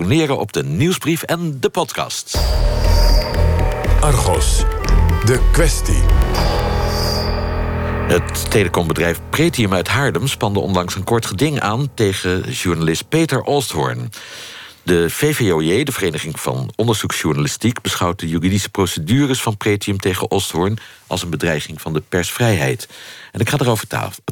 abonneren op de nieuwsbrief en de podcast. Argos, de kwestie. Het telecombedrijf Pretium uit Haarlem spande onlangs een kort geding aan tegen journalist Peter Olsthoorn. De VVOJ, de Vereniging van Onderzoeksjournalistiek, beschouwt de juridische procedures van Pretium tegen Olsthoorn als een bedreiging van de persvrijheid. En ik ga erover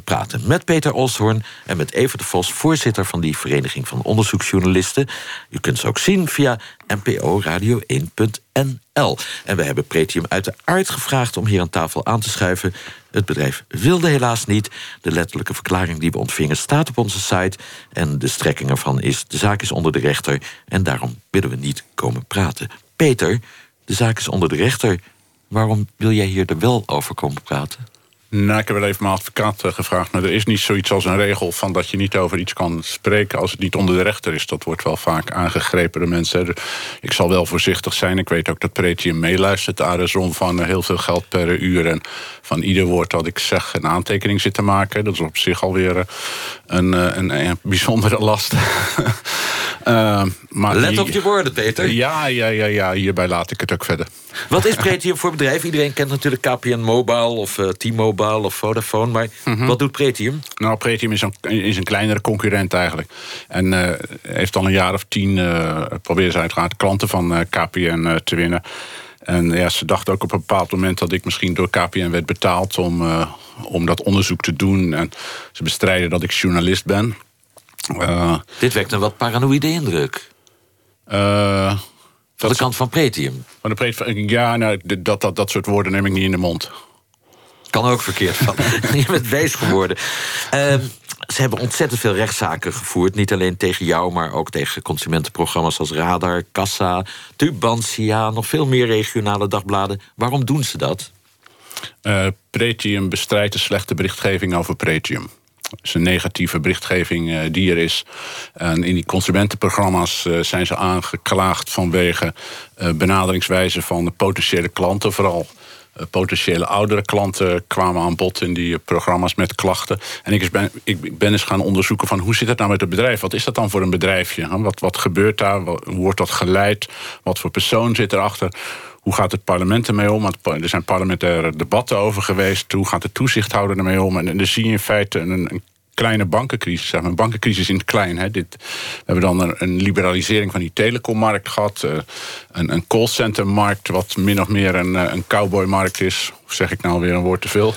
praten met Peter Olsthoorn en met Evert de Vos, voorzitter van die Vereniging van Onderzoeksjournalisten. U kunt ze ook zien via NPO Radio 1.nl. En we hebben Pretium uiteraard gevraagd om hier aan tafel aan te schuiven. Het bedrijf wilde helaas niet. De letterlijke verklaring die we ontvingen staat op onze site. En de strekking ervan is: de zaak is onder de rechter. En daarom willen we niet komen praten. Peter, de zaak is onder de rechter. Waarom wil jij hier er wel over komen praten? Nou, ik heb wel even mijn advocaat eh, gevraagd. Maar er is niet zoiets als een regel van dat je niet over iets kan spreken als het niet onder de rechter is. Dat wordt wel vaak aangegrepen door mensen. Ik zal wel voorzichtig zijn. Ik weet ook dat Pretium meeluistert. Aardesom van heel veel geld per uur. En van ieder woord dat ik zeg een aantekening zit te maken. Dat is op zich alweer eh, een, eh, een, een bijzondere last. maar Let op je woorden, Peter. Ja, ja, ja, ja, hierbij laat ik het ook verder. Wat is Pretium voor bedrijf? Iedereen kent natuurlijk KPN Mobile of uh, T-Mobile of Vodafone. Maar mhm. wat doet Pretium? Nou, Pretium is een, is een kleinere concurrent eigenlijk. En uh, heeft al een jaar of tien uh, proberen ze uiteraard klanten van KPN te winnen. En ja, ze dachten ook op een bepaald moment dat ik misschien door KPN werd betaald om, om dat onderzoek te doen. En ze bestrijden dat ik journalist ben. Dit wekt een wat paranoïde indruk. Van de kant van Pretium? Van de Pretium, ja, nou, dat, dat, dat soort woorden neem ik niet in de mond. Kan ook verkeerd van. je bent wees geworden. Uh, ze hebben ontzettend veel rechtszaken gevoerd. Niet alleen tegen jou, maar ook tegen consumentenprogramma's als Radar, Kassa, Tubantia, nog veel meer regionale dagbladen. Waarom doen ze dat? Uh, Pretium bestrijdt de slechte berichtgeving over Pretium is een negatieve berichtgeving uh, die er is. En in die consumentenprogramma's uh, zijn ze aangeklaagd vanwege uh, benaderingswijze van de potentiële klanten, vooral. Potentiële oudere klanten kwamen aan bod in die programma's met klachten. En ik ben, ik ben eens gaan onderzoeken van hoe zit het nou met het bedrijf? Wat is dat dan voor een bedrijfje? Wat, wat gebeurt daar? Hoe wordt dat geleid? Wat voor persoon zit erachter? Hoe gaat het parlement ermee om? Want er zijn parlementaire debatten over geweest. Hoe gaat de toezichthouder ermee om? En, dan zie je in feite een, een kleine bankencrisis, een bankencrisis in het klein. Hè. Dit, we hebben dan een, een liberalisering van die telecommarkt gehad, uh, een, een callcentermarkt, wat min of meer een, eh, een cowboymarkt is. Of zeg ik nou weer een woord te veel?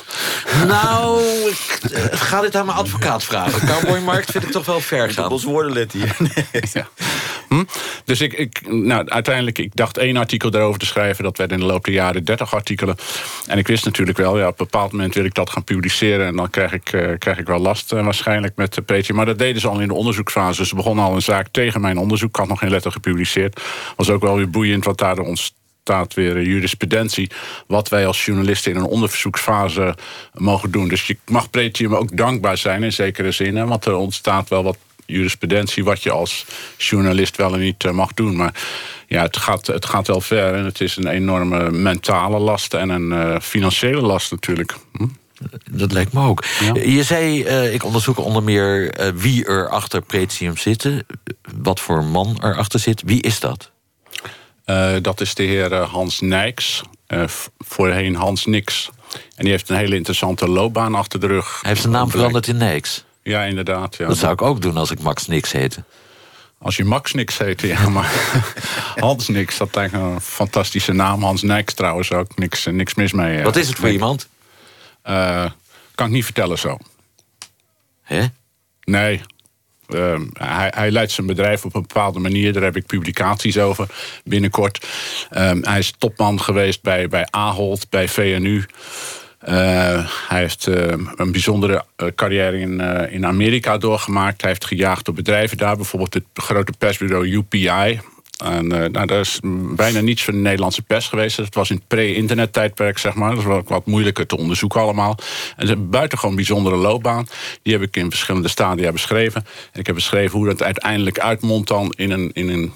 Nou, ik uh, ga dit aan mijn advocaat vragen. Cowboymarkt vind ik toch wel ver gaan. Ons woorden let hier. Nee. Ja. Hm? Dus ik, ik, nou, uiteindelijk, ik dacht één artikel daarover te schrijven. Dat werd in de loop der jaren 30 artikelen. En ik wist natuurlijk wel, ja, op een bepaald moment wil ik dat gaan publiceren. En dan krijg ik, uh, krijg ik wel last uh, waarschijnlijk met de Peetje. Maar dat deden ze al in de onderzoeksfase. Ze begonnen al een zaak tegen mijn onderzoek. Ik had nog geen letter gepubliceerd. Was ook wel weer boeiend wat daar ontstaat weer jurisprudentie. Wat wij als journalisten in een onderzoeksfase mogen doen. Dus je mag Pretium ook dankbaar zijn in zekere zin. Want er ontstaat wel wat jurisprudentie wat je als journalist wel en niet eh, mag doen. Maar ja, het gaat, het gaat wel ver. En het is een enorme mentale last en een uh, financiële last natuurlijk. Hm? Dat lijkt me ook. Je zei, uh, ik onderzoek onder meer uh, wie er achter Pretium zitten. Wat voor man er achter zit. Wie is dat? Uh, dat is de heer Hans Nijks. voorheen Hans Nix. En die heeft een hele interessante loopbaan achter de rug. Hij heeft zijn naam veranderd in Nijks. Ja, inderdaad. Ja. Dat zou ik ook doen als ik Max Nix heette. Als je Max Nix heette, ja, maar Hans Nix, dat lijkt een fantastische naam. Hans Nix trouwens ook, niks, niks mis mee. Wat is het voor iemand? Uh, kan ik niet vertellen zo. Hè? Nee. Uh, hij, hij, leidt zijn bedrijf op een bepaalde manier. Daar heb ik publicaties over binnenkort. Uh, hij is topman geweest bij, bij Ahold, bij VNU. Uh, hij heeft uh, een bijzondere uh, carrière in, in Amerika doorgemaakt. Hij heeft gejaagd op bedrijven daar, bijvoorbeeld het grote persbureau UPI. En daar is bijna niets van de Nederlandse pers geweest. Het was in het pre-internet tijdperk, zeg maar. Dat is wel wat moeilijker te onderzoeken allemaal. En is een buitengewoon bijzondere loopbaan. Die heb ik in verschillende stadia beschreven. En ik heb beschreven hoe dat uiteindelijk uitmondt dan in een, in een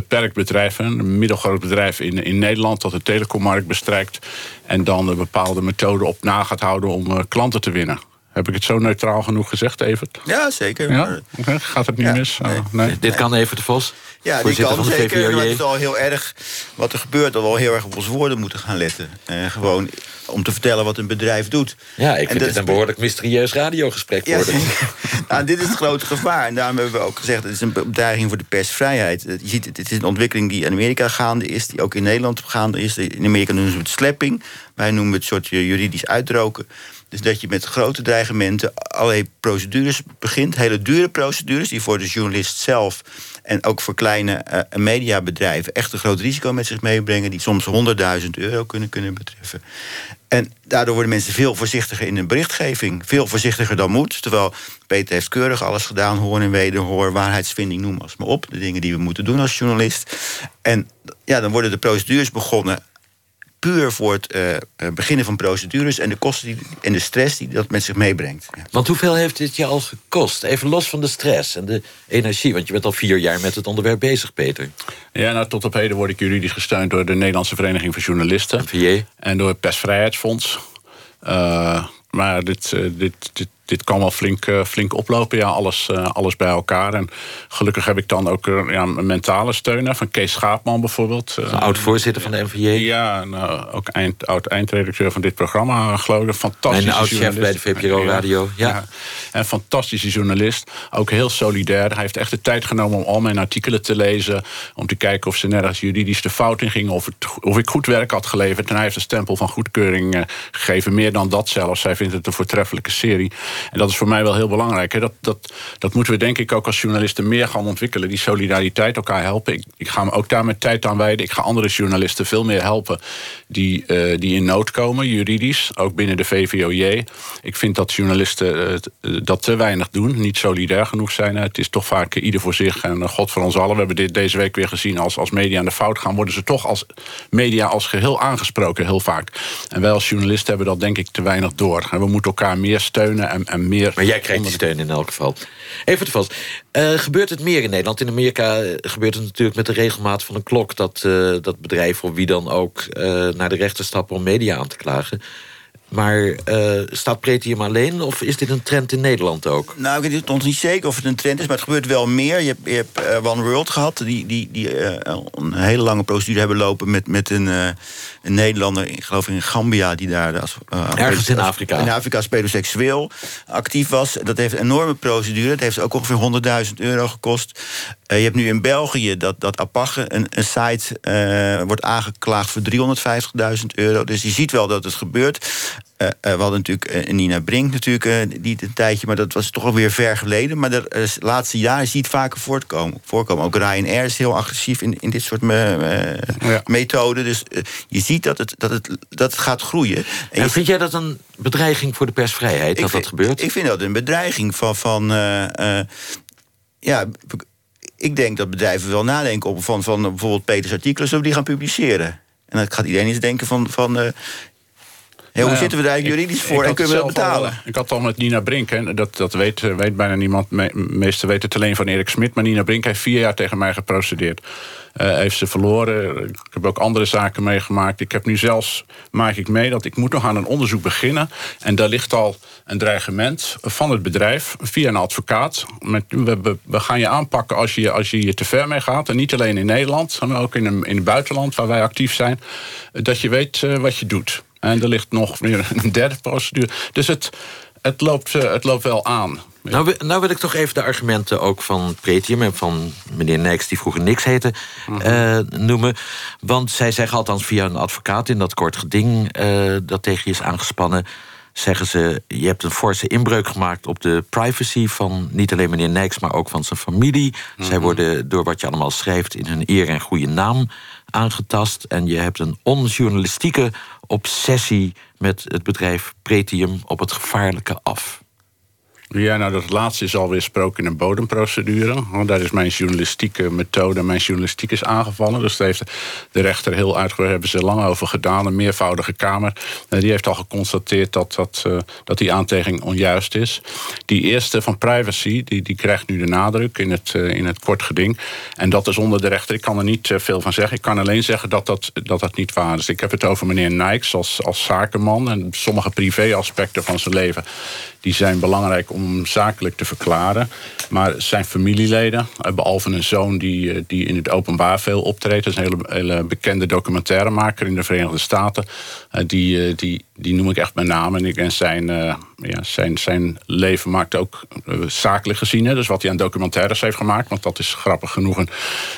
beperkt bedrijf, een middelgroot bedrijf in, in Nederland dat de telecommarkt bestrijkt en dan een bepaalde methode op na gaat houden om uh, klanten te winnen. Heb ik het zo neutraal genoeg gezegd, Evert? Ja, zeker. Ja? Gaat het niet mis? Oh, nee. Dit kan even de Vos. Ja, die kan zeker. Maar het is al heel erg wat er gebeurt. Dat we al heel erg op ons woorden moeten gaan letten. Uh, gewoon om te vertellen wat een bedrijf doet. Ja, ik vind dit een behoorlijk mysterieus radiogesprek worden. Ja, nou, dit is het grote gevaar. En daarom hebben we ook gezegd... het is een bedreiging voor de persvrijheid. Je ziet, het is een ontwikkeling die in Amerika gaande is... die ook in Nederland gaande is. In Amerika noemen ze het slepping. Wij noemen het soort juridisch uitroken. Dus dat je met grote dreigementen allerlei procedures begint. Hele dure procedures die voor de journalist zelf... en ook voor kleine uh, mediabedrijven echt een groot risico met zich meebrengen... die soms 100.000 euro kunnen, kunnen betreffen. En daardoor worden mensen veel voorzichtiger in hun berichtgeving. Veel voorzichtiger dan moet. Terwijl Peter heeft keurig alles gedaan. Hoor en wederhoor, waarheidsvinding, noem maar op. De dingen die we moeten doen als journalist. En ja, dan worden de procedures begonnen puur voor het uh, beginnen van procedures en de kosten die, en de stress die dat met zich meebrengt. Ja. Want hoeveel heeft dit je al gekost? Even los van de stress en de energie, want je bent al vier jaar met het onderwerp bezig, Peter. Ja, nou, tot op heden word ik juridisch gesteund door de Nederlandse Vereniging van Journalisten. VJ. En door het Persvrijheidsfonds. Uh, maar dit, dit, dit, dit kan wel flink, uh, flink oplopen, ja, alles, uh, alles bij elkaar. En gelukkig heb ik dan ook uh, ja, een mentale steun van Kees Schaapman bijvoorbeeld. Oud-voorzitter van de NVJ. Ja, ook eind, oud-eindredacteur van dit programma, geloof ik. Fantastische en oud-chef bij de VPRO Radio. Ja. ja. En fantastische journalist. Ook heel solidair. Hij heeft echt de tijd genomen om al mijn artikelen te lezen. Om te kijken of ze nergens juridisch de fout in gingen. Of, het, of ik goed werk had geleverd. En hij heeft een stempel van goedkeuring gegeven. Meer dan dat zelfs. Hij vindt het een voortreffelijke serie. En dat is voor mij wel heel belangrijk. Hè. Dat, dat, dat moeten we denk ik ook als journalisten meer gaan ontwikkelen. Die solidariteit, elkaar helpen. Ik, ga me ook daar met tijd aan wijden. Ik ga andere journalisten veel meer helpen die, uh, die in nood komen, juridisch. Ook binnen de VVOJ. Ik vind dat journalisten uh, dat te weinig doen. Niet solidair genoeg zijn. Het is toch vaak ieder voor zich en God voor ons allen. We hebben dit deze week weer gezien. Als, als media aan de fout gaan, worden ze toch als media als geheel aangesproken, heel vaak. En wij als journalisten hebben dat denk ik te weinig door. En we moeten elkaar meer steunen en, en meer... Maar jij krijgt die steun in elk geval. Even te vast. Uh, gebeurt het meer in Nederland? In Amerika eh, gebeurt het natuurlijk met de regelmaat van een klok... dat, uh, dat bedrijven of wie dan ook uh, naar de rechter stappen om media aan te klagen. Maar uh, staat Pretium alleen of is dit een trend in Nederland ook? Nou, ik weet nog niet zeker of het een trend is, maar het gebeurt wel meer. Je hebt, je hebt uh, One World gehad, die, die, die uh, een hele lange procedure hebben lopen met, met een, een Nederlander, ik geloof in Gambia, die daar ergens in Afrika. In Afrika pedoseksueel actief was. Dat heeft een enorme procedure. Dat heeft ook ongeveer 100.000 euro gekost. Je hebt nu in België dat, dat Apagge, een, een site, wordt aangeklaagd voor 350.000 euro. Dus je ziet wel dat het gebeurt. Uh, uh, we hadden natuurlijk Nina Brink, natuurlijk, die een tijdje, maar dat was toch alweer ver geleden. Maar de laatste jaren zie je het vaker voortkomen. voorkomen. Ook Ryanair is heel agressief in, in dit soort me, ja. methoden. Dus je ziet dat het, dat het, dat het gaat groeien. En, en vind jij dat een bedreiging voor de persvrijheid, dat vind, dat gebeurt? Ik vind dat een bedreiging van. van ja, ik denk dat bedrijven wel nadenken op van, van bijvoorbeeld Peters artikelen, zullen die gaan publiceren. En dan gaat iedereen eens denken van, van hoe nou zitten we daar juridisch voor en kunnen we dat betalen? Al, ik had al met Nina Brink, en dat, dat weet, weet bijna niemand. Me, meesten weten het alleen van Erik Smit. Maar Nina Brink heeft vier jaar tegen mij geprocedeerd. Uh, heeft ze verloren. Ik heb ook andere zaken meegemaakt. Ik heb nu zelfs, maak ik mee, dat ik moet nog aan een onderzoek beginnen. En daar ligt al een dreigement van het bedrijf via een advocaat. Met, we, we, we, gaan je aanpakken als je, als je hier te ver mee gaat. En niet alleen in Nederland, maar ook in, in het buitenland waar wij actief zijn. Dat je weet wat je doet. En er ligt nog weer een derde procedure. Dus het, het, loopt, eh, het loopt wel aan. Nou, nou wil ik toch even de argumenten ook van Pretium... en van meneer Nijks, die vroeger niks heette, uh, noemen. Want zij zeggen althans via een advocaat in dat kort geding... Uh, dat tegen je is aangespannen zeggen ze... je hebt een forse inbreuk gemaakt op de privacy van niet alleen meneer Nijks... maar ook van zijn familie. Zij mhm. worden door wat je allemaal schrijft in hun eer en goede naam aangetast. En je hebt een onjournalistieke obsessie met het bedrijf Pretium op het gevaarlijke af. Ja, nou dat laatste is alweer gesproken in een bodemprocedure. Want daar is mijn journalistieke methode, mijn journalistiek is aangevallen. Dus daar heeft de rechter heel uitgebreid, hebben ze lang over gedaan. Een meervoudige kamer. Eh, die heeft al geconstateerd dat, dat, uh, dat die aantekening onjuist is. Die eerste van privacy, die, die krijgt nu de nadruk in het, uh, in het kort geding. En dat is onder de rechter. Ik kan er niet veel van zeggen. Ik kan alleen zeggen dat dat, dat, dat niet waar is. Ik heb het over meneer Nijks als, als zakenman. En sommige privéaspecten van zijn leven die zijn belangrijk om zakelijk te verklaren. Maar zijn familieleden, eh, behalve een zoon die, eh, die in het openbaar veel optreedt... dat is een hele, hele bekende documentairemaker in de Verenigde Staten... Eh, die, die, die noem ik echt met naam. En, en zijn, ja, zijn, zijn leven maakt ook zakelijk gezien. Hè, dus wat hij aan documentaires heeft gemaakt... want dat is grappig genoeg een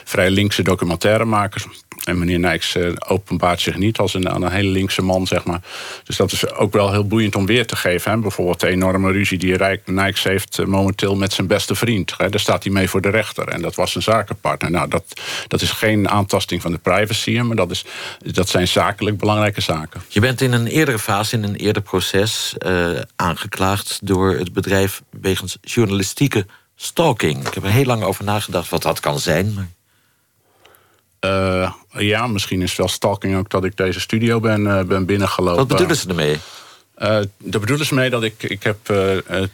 vrij linkse documentairemaker... En meneer Nijks openbaart zich niet als een, een hele linkse man, zeg maar. Dus dat is ook wel heel boeiend om weer te geven. Hè. Bijvoorbeeld de enorme ruzie die Nijks heeft momenteel met zijn beste vriend. Daar staat hij mee voor de rechter. En dat was een zakenpartner. Nou, dat, dat is geen aantasting van de privacy, maar dat, is, dat zijn zakelijk belangrijke zaken. Je bent in een eerdere fase, in een eerder proces, uh, aangeklaagd door het bedrijf wegens journalistieke stalking. Ik heb er heel lang over nagedacht wat dat kan zijn. Maar... Uh, ja, misschien is wel stalking ook dat ik deze studio ben, uh, ben binnengelopen. Wat bedoelen ze ermee? Uh, daar bedoelen ze mee dat ik, ik heb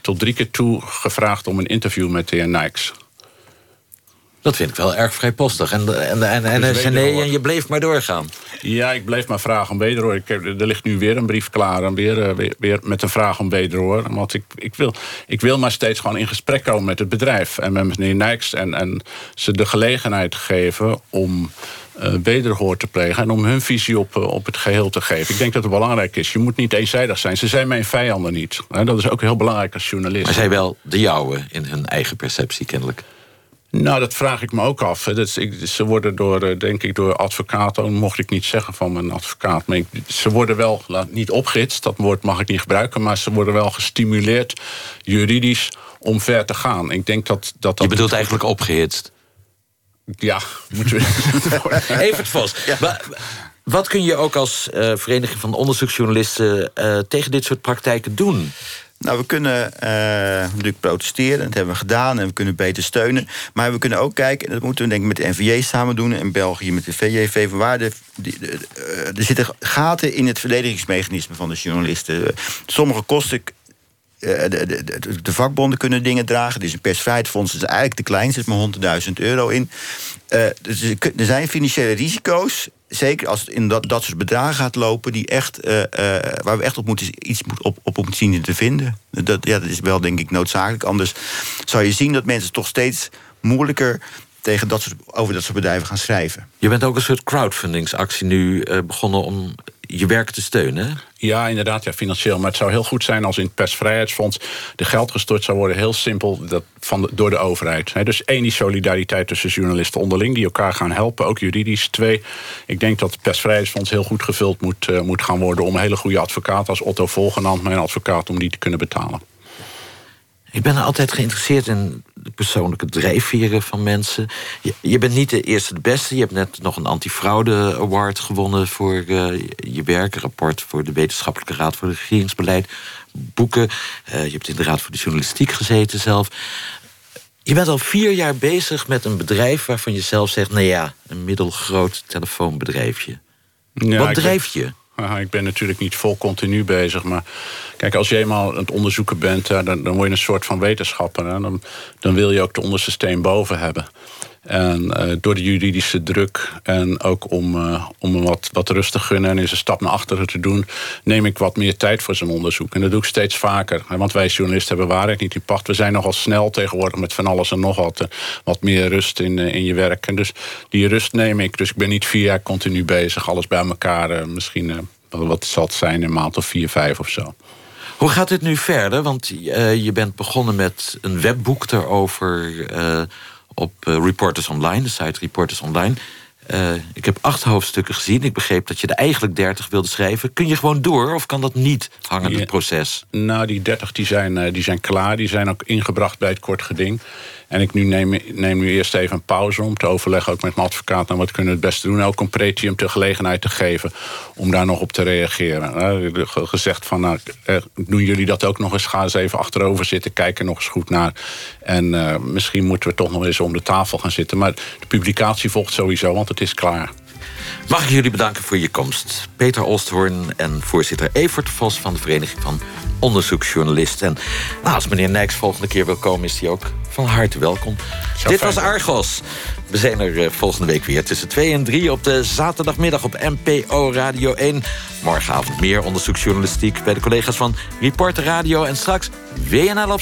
tot drie keer toe gevraagd om een interview met de heer Nijks. Dat vind ik wel erg vrijpostig. En, en, en, en, en, nee, en je bleef maar doorgaan. Ja, ik bleef maar vragen om wederhoor. Ik heb, er ligt nu weer een brief klaar. En weer, weer, weer, met een vraag om wederhoor. Want ik, ik, wil, ik wil maar steeds gewoon in gesprek komen met het bedrijf. En met meneer Nijks. En, en ze de gelegenheid geven om uh, wederhoor te plegen... en om hun visie op, op het geheel te geven. Ik denk dat het belangrijk is. Je moet niet eenzijdig zijn. Ze zijn mijn vijanden niet. Dat is ook heel belangrijk als journalist. Maar zij wel de jouwe in hun eigen perceptie kennelijk. Nou, dat vraag ik me ook af. Dat ze worden door, denk ik, door advocaten... mocht ik niet zeggen van mijn advocaat... maar ze worden wel, niet opgehitst, dat woord mag ik niet gebruiken... maar ze worden wel gestimuleerd, juridisch, om ver te gaan. Ik denk dat, dat, dat Je bedoelt eigenlijk opgehitst? Ja, moeten we... Even het vast. Wat kun je ook als uh, Vereniging van Onderzoeksjournalisten... Uh, tegen dit soort praktijken doen? Nou, we kunnen uh, natuurlijk protesteren, dat hebben we gedaan... en we kunnen beter steunen. Maar we kunnen ook kijken, en dat moeten we denk ik met de NVJ samen doen... en België met de VJV, de, er zitten gaten in het verdedigingsmechanisme van de journalisten. Sommige kosten de, de, de, vakbonden kunnen dingen dragen. Er is een persvrijheidsfonds, is eigenlijk te klein, zit maar 100.000 euro in. Dus er zijn financiële risico's zeker als het in dat, dat soort bedragen gaat lopen, die echt, uh, uh, waar we echt op moeten, iets op, op moeten zien te vinden. Dat, ja, dat is wel, denk ik, noodzakelijk. Anders zou je zien dat mensen toch steeds moeilijker tegen dat soort, over dat soort bedrijven gaan schrijven. Je bent ook een soort crowdfundingsactie nu uh, begonnen om je werk te steunen. Ja, inderdaad, ja, financieel. Maar het zou heel goed zijn als in het persvrijheidsfonds de geld gestort zou worden. Heel simpel dat van door de overheid. dus één, die solidariteit tussen journalisten onderling, die elkaar gaan helpen, ook juridisch. Twee, ik denk dat het persvrijheidsfonds heel goed gevuld moet, uh, moet gaan worden om een hele goede advocaat als Otto Volgenand, mijn advocaat, om die te kunnen betalen. Ik ben altijd geïnteresseerd in de persoonlijke drijfveren van mensen. Je, je, bent niet de eerste de beste. Je hebt net nog een antifraude award gewonnen voor uh, je werk. Een rapport voor de Wetenschappelijke Raad voor het Regeringsbeleid. Boeken. Uh, je hebt in de Raad voor de Journalistiek gezeten zelf. Je bent al vier jaar bezig met een bedrijf waarvan je zelf zegt... nou ja, een middelgroot telefoonbedrijfje. Ja, Wat drijft je? Ik ben natuurlijk niet vol continu bezig. Maar kijk, als je eenmaal aan het onderzoeken bent, dan, dan word je een soort van wetenschapper. Dan, dan wil je ook de onderste steen boven hebben. En uh, door de juridische druk en ook om, uh, om wat, wat rust te gunnen en eens een stap naar achteren te doen, neem ik wat meer tijd voor zo'n onderzoek. En dat doe ik steeds vaker. Want wij journalisten hebben waarheid niet in pacht. We zijn nogal snel tegenwoordig met van alles en nog wat. Uh, wat meer rust in, in je werk. En dus die rust neem ik. Dus ik ben niet vier jaar continu bezig. Alles bij elkaar. misschien wat zal het zijn, een maand of vier, vijf of zo. Hoe gaat dit nu verder? Want je bent begonnen met een webboek daarover op uh, Reporters Online, de site Reporters Online. Uh, ik heb acht hoofdstukken gezien. Ik begreep dat je er eigenlijk dertig wilde schrijven. Kun je gewoon door of kan dat niet hangen, het proces? Nou, die dertig die zijn, uh, die zijn klaar. Die zijn ook ingebracht bij het kort geding. En ik nu neem, neem nu eerst even een pauze om te overleggen... ook met mijn advocaat, nou, wat kunnen we het beste doen. Ook om Pretium de gelegenheid te geven om daar nog op te reageren. Uh, gezegd van, nou, doen jullie dat ook nog eens? Ga eens even achterover zitten, kijk er nog eens goed naar. En uh, misschien moeten we toch nog eens om de tafel gaan zitten. Maar de publicatie volgt sowieso, want het is klaar. Mag ik jullie bedanken voor je komst. Peter Olsthoorn en voorzitter Evert Vos van de Vereniging van Onderzoeksjournalisten. En nou, als meneer Nijks volgende keer wil komen, is hij ook van harte welkom. Dit was Argos. We zijn er eh, volgende week weer tussen 2 en 3 op de zaterdagmiddag op NPO Radio 1. Morgenavond meer onderzoeksjournalistiek bij de collega's van Reporter Radio. En straks WNL op